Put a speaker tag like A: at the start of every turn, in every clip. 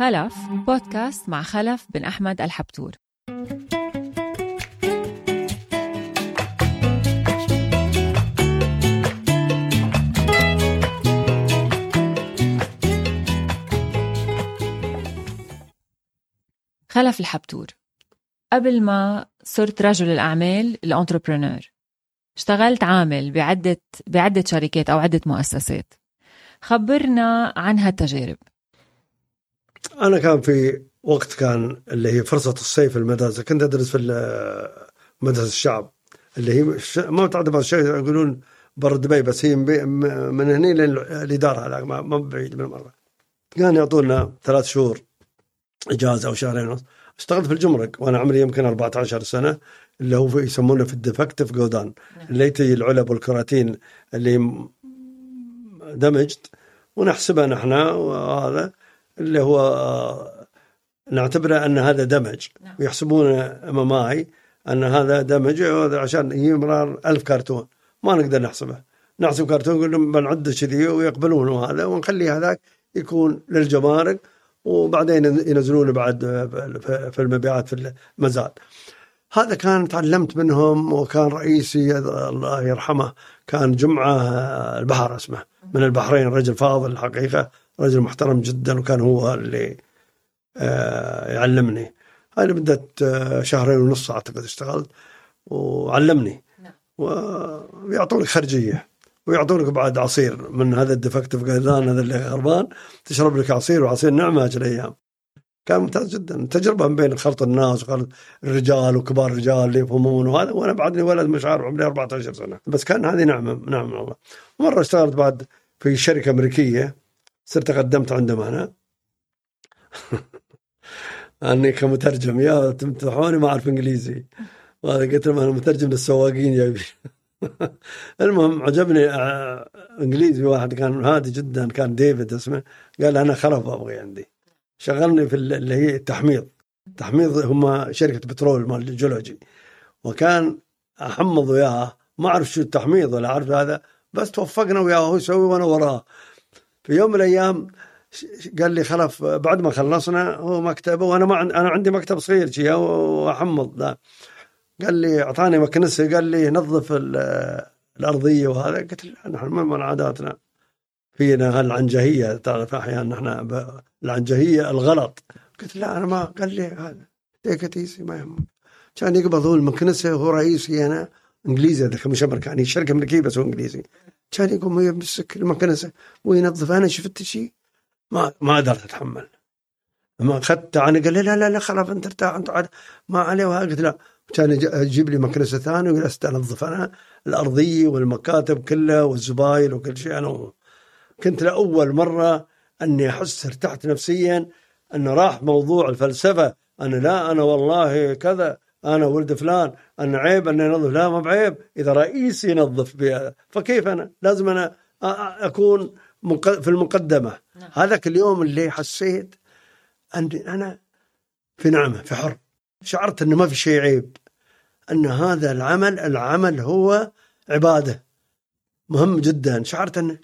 A: خلف بودكاست مع خلف بن أحمد الحبتور. خلف الحبتور. قبل ما صرت رجل الأعمال الانتربرنور اشتغلت عامل بعدة بعدة شركات أو عدة مؤسسات. خبرنا عن هالتجارب.
B: أنا كان في وقت كان اللي هي فرصة الصيف في المدرسة. كنت أدرس في مدرسة الشعب. اللي هي ما تعرف الشيء يقولون برا دبي بس هي من هنا للاداره ما بعيد من مره كان يعطونا ثلاث شهور إجازة أو شهرين ونص. اشتغلت في الجمرك وأنا عمري يمكن 14 سنة اللي هو يسمونه في الديفكتيف جودان. اللي تجي العلب والكراتين اللي دمجت ونحسبها نحن وهذا. اللي هو نعتبره أن هذا دمج. نعم. ويحسبون ام اي أن هذا دمج عشان يمرر ألف كرتون. ما نقدر نحسبه. نحسب كرتون نقول لهم بنعد كذي ويقبلون هذا ونخلي هذاك يكون للجمارك وبعدين ينزلونه بعد في المبيعات في المزاد. هذا كان تعلمت منهم وكان رئيسي الله يرحمه كان جمعة البحر اسمه. من البحرين رجل فاضل الحقيقة رجل محترم جدا وكان هو اللي آه، يعلمني. هاي لمدة آه، شهرين ونص أعتقد اشتغلت وعلمني. نعم. ويعطونك خرجية ويعطونك بعد عصير من هذا الديفكتيف قيدان هذا اللي خربان تشرب لك عصير وعصير نعمة الأيام كان ممتاز جدا. تجربة بين خلط الناس وخلط الرجال وكبار الرجال اللي يفهمون وهذا وأنا بعدني ولد مش عارف عمري 14 سنة. بس كان هذه نعمة نعمة والله. مرة اشتغلت بعد في شركة أمريكية. صرت قدمت عندهم أنا. أني كمترجم يا تمتحوني ما أعرف إنجليزي. وهذا قلت لهم أنا مترجم للسواقين يا المهم عجبني آه، إنجليزي واحد كان هادي جدا كان ديفيد اسمه. قال أنا خرف أبغي عندي. شغلني في اللي هي التحميض. التحميض هم شركة بترول مال الجيولوجي وكان أحمض وياه. ما أعرف شو التحميض ولا أعرف هذا. بس توفقنا وياه هو يسوي وأنا وراه. في يوم من الأيام قال لي خلف بعد ما خلصنا هو مكتبه وأنا ما أنا عندي مكتب صغير شيء وأحمض ذا. قال لي أعطاني مكنسة قال لي نظف الأرضية وهذا. قلت له نحن من عاداتنا. فينا العنجهية تعرف أحيانا نحن العنجهية الغلط. قلت لا أنا ما قال لي هذا. تيك ما يهم كان يقبض هو المكنسة وهو رئيسي أنا. إنجليزي هذا مش امريكاني شركة أمريكية بس هو إنجليزي. كان يقوم يمسك المكنسه وينظف أنا شفت شيء ما ما قدرت أتحمل. ما أخذت أنا قال لي لا لا لا خلاص أنت ارتاح أنت عاد ما عليه قلت لا. كان يجيب لي مكنسة ثانية وجلست أنظف أنا الأرضية والمكاتب كلها والزباين وكل شيء. أنا كنت لأول مرة أني أحس ارتحت نفسيا أنه راح موضوع الفلسفة. أنا لا أنا والله كذا. أنا ولد فلان أنا عيب اني انظف لا ما بعيب. إذا رئيسي ينظف بهذا فكيف أنا؟ لازم أنا أكون في المقدمة. نعم. هذاك اليوم اللي حسيت اني أنا في نعمة في حر. شعرت إنه ما في شيء عيب أن هذا العمل العمل هو عبادة. مهم جدا. شعرت إنه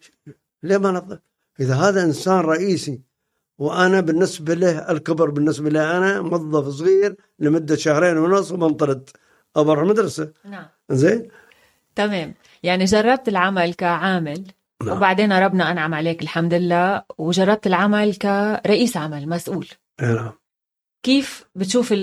B: ليه ما نظف؟ إذا هذا إنسان رئيسي وأنا بالنسبة له الكبر بالنسبة له أنا موظف صغير لمدة شهرين ونص وبنطرد أو بروح المدرسة.
A: نعم.
B: زين؟
A: تمام. يعني جربت العمل كعامل نعم. وبعدين ربنا أنعم عليك الحمد لله وجربت العمل كرئيس عمل مسؤول.
B: نعم.
A: كيف بتشوف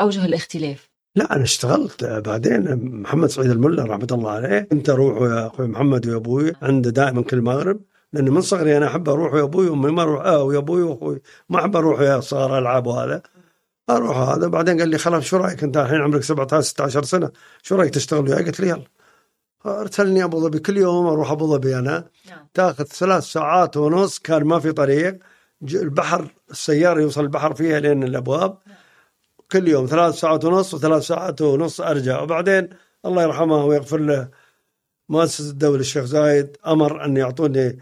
A: أوجه الاختلاف؟
B: لا أنا اشتغلت بعدين. محمد سعيد الملا رحمة الله عليه. كنت أروح يا أخوي محمد ويا أبوي عنده دائما كل مغرب. لأني من صغري أنا أحب أروح ويا أبوي وأمي ما أروح آه ويا أبوي وأخوي. ما أحب أروح ويا صغار ألعاب وهذا. أروح هذا. بعدين قال لي خلاص شو رأيك أنت الحين؟ عمرك 17 16 سنة. شو رأيك تشتغل وياي؟ قلت له يلا. أرسلني أبو ظبي. كل يوم أروح أبو ظبي أنا. نعم. تاخذ ثلاث ساعات ونص كان ما في طريق. البحر السيارة يوصل البحر فيها لين الأبواب. نعم. كل يوم ثلاث ساعات ونص وثلاث ساعات ونص أرجع. وبعدين الله يرحمه ويغفر له مؤسسة الدولة الشيخ زايد أمر أن يعطوني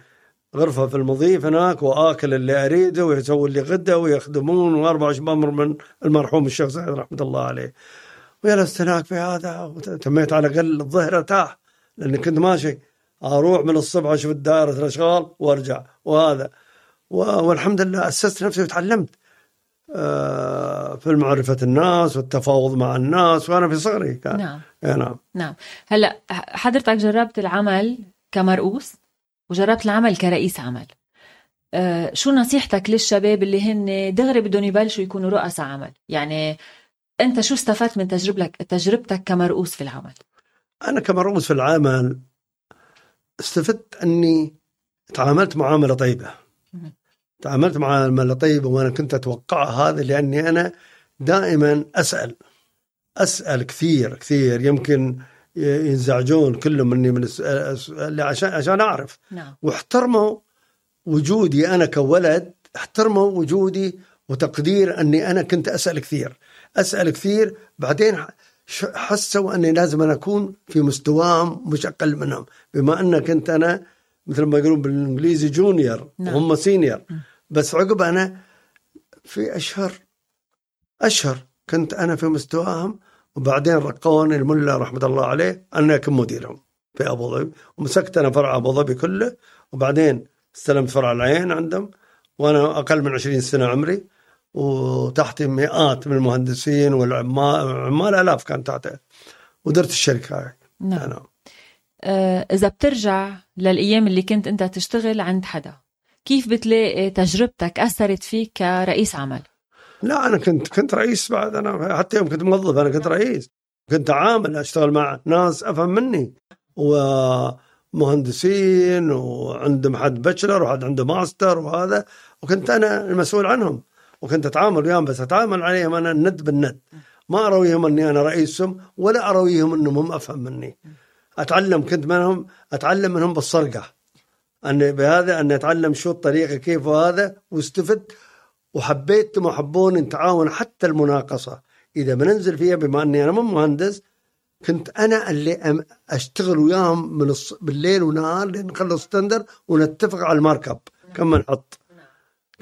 B: غرفة في المضيف هناك وآكل اللي أريده ويسوي لي غدا ويخدمون وأربع بامر من المرحوم الشيخ زايد رحمة الله عليه. وجلست هناك في هذا؟ وتميت على الاقل الظهر ارتاح لأني كنت ماشي أروح من الصبح أشوف دائره الأشغال وأرجع وهذا والحمد لله أسست نفسي وتعلمت آه، في معرفة الناس والتفاوض مع الناس وأنا في صغري كان.
A: نعم.
B: نعم.
A: نعم. هلأ حضرتك جربت العمل كمرؤوس؟ وجربت العمل كرئيس عمل. أه شو نصيحتك للشباب اللي هن دغري بدهم يبلشوا يكونوا رؤساء عمل؟ يعني انت شو استفدت من تجربتك تجربتك كمرؤوس في العمل؟
B: أنا كمرؤوس في العمل استفدت أني تعاملت معامله طيبة. تعاملت معامله طيبة وأنا كنت أتوقع هذا لأني أنا دائما أسأل. أسأل كثير كثير. يمكن ينزعجون كلهم مني من عشان عشان أعرف.
A: نعم.
B: واحترموا وجودي أنا كولد احترموا وجودي وتقدير إني أنا كنت أسأل كثير. أسأل كثير بعدين حسوا إني لازم أنا أكون في مستواهم مش أقل منهم. بما إن كنت أنا مثل ما يقولون بالإنجليزي junior نعم. وهم senior بس عقب أنا في أشهر أشهر كنت أنا في مستواهم وبعدين رقوني الملا رحمة الله عليه اني اكون مديرهم في أبو ظبي. ومسكت أنا فرع أبو ظبي كله وبعدين استلمت فرع العين عندهم وأنا أقل من 20 سنة عمري وتحتي مئات من المهندسين والعمال عمال آلاف كان تحتي ودرت الشركة هاي.
A: نعم. أنا. آه إذا بترجع للأيام اللي كنت أنت تشتغل عند حدا كيف بتلاقي تجربتك أثرت فيك كرئيس عمل؟
B: لا أنا كنت كنت رئيس بعد أنا حتى يوم كنت موظف أنا كنت رئيس. كنت عامل أشتغل مع ناس أفهم مني. ومهندسين وعندهم حد bachelor وحد عنده ماستر وهذا. وكنت أنا المسؤول عنهم. وكنت أتعامل وياهم بس أتعامل عليهم أنا الند بالند. ما أرويهم إني أنا رئيسهم ولا أرويهم إنهم هم أفهم مني. أتعلم كنت منهم أتعلم منهم بالصرقة. ان بهذا ان أتعلم شو الطريقة كيف وهذا واستفدت. وحبيت وحبون نتعاون حتى المناقصة. إذا بننزل فيها بما إني أنا مو مهندس كنت أنا اللي أشتغل وياهم من الص... بالليل ونهار نخلص تندر ونتفق على المارك أب. كم نحط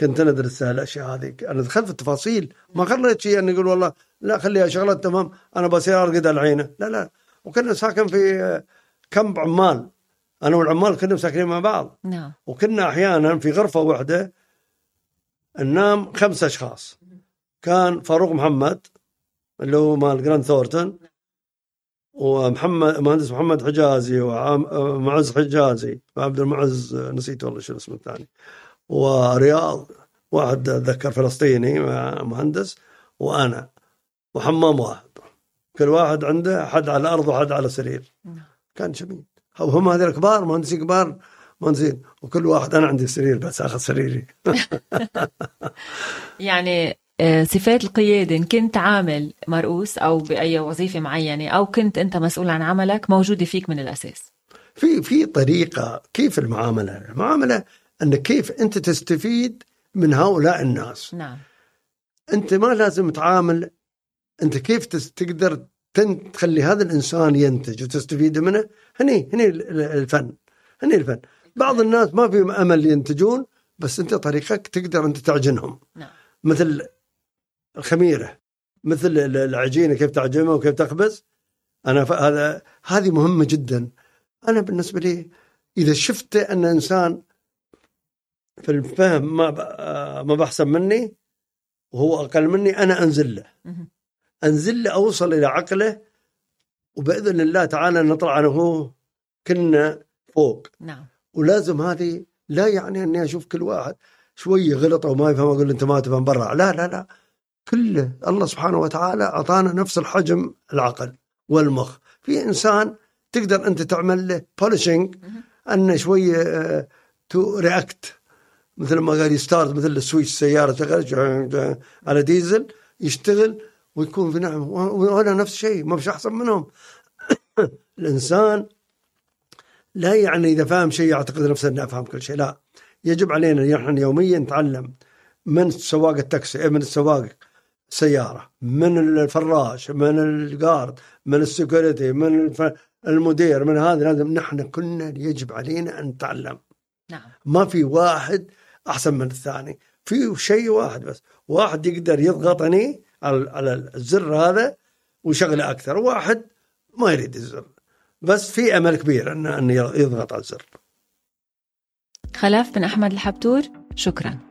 B: كنت أنا أدرس الأشياء هذه. أنا دخلت في التفاصيل. ما خليت شيء اني أقول والله لا خليها شغلة تمام. أنا بصير أرقد العينة. لا لا. وكنا ساكن في كم عمال. أنا والعمال كنا ساكنين مع بعض.
A: نعم.
B: وكنا أحيانا في غرفة واحدة ننام خمسة أشخاص. كان فاروق محمد اللي هو مال Grant Thornton ومحمد مهندس محمد حجازي ومعز حجازي وعبد المعز نسيت والله شو اسمه الثاني ورياض واحد أتذكر فلسطيني مهندس وأنا وحمام واحد. كل واحد عنده حد على الأرض وحد على سرير نعم. كان جميل هم هذول كبار مهندسين كبار مهندسين وكل واحد أنا عندي سرير بس أخذ سريري.
A: يعني آه، صفات القيادة إن كنت عامل مرؤوس أو بأي وظيفة معينة أو كنت أنت مسؤول عن عملك موجودة فيك من الأساس.
B: في في طريقة كيف المعاملة؟ المعاملة أن كيف أنت تستفيد من هؤلاء الناس.
A: نعم.
B: أنت ما لازم تعامل أنت كيف تقدر تخلي هذا الإنسان ينتج وتستفيد منه؟ هني هني الفن. هني الفن. بعض الناس ما فيهم أمل ينتجون بس أنت طريقك تقدر أنت تعجنهم.
A: نعم.
B: مثل الخميرة مثل العجينة كيف تعجنها وكيف تخبز. أنا هذا هذه مهمة جدا. أنا بالنسبة لي إذا شفت أن إنسان في الفهم ما ما بحسن مني وهو أقل مني أنا أنزل له. أنزل له أوصل إلى عقله وبإذن الله تعالى نطلع أنا وهو كنا فوق.
A: نعم.
B: ولازم هذه لا يعني إني أشوف كل واحد شوية غلط أو ما يفهم أقول أنت ما تفهم برا. لا لا لا. كله الله سبحانه وتعالى أعطانا نفس الحجم العقل والمخ. في إنسان تقدر أنت تعمل له polishing أنه شوية to react مثل ما قال ي start مثل ال switch سياره شغال على ديزل يشتغل ويكون في نعم وأنا نفس الشيء ما فيش أحسن منهم. الإنسان لا يعني إذا فاهم شيء يعتقد نفسه إنه افهم كل شيء لا. يجب علينا نحن يوميا نتعلم من سواق التاكسي من السواق سياره من الفراش من ال guard من ال security من المدير من هذا لازم نحن كلنا يجب علينا أن نتعلم.
A: نعم.
B: ما في واحد أحسن من الثاني. في شيء واحد بس. واحد يقدر يضغطني على الزر هذا ويشغله أكثر. واحد ما يريد الزر. بس في أمل كبير انه يضغط على الزر.
A: خلف بن أحمد الحبتور شكراً.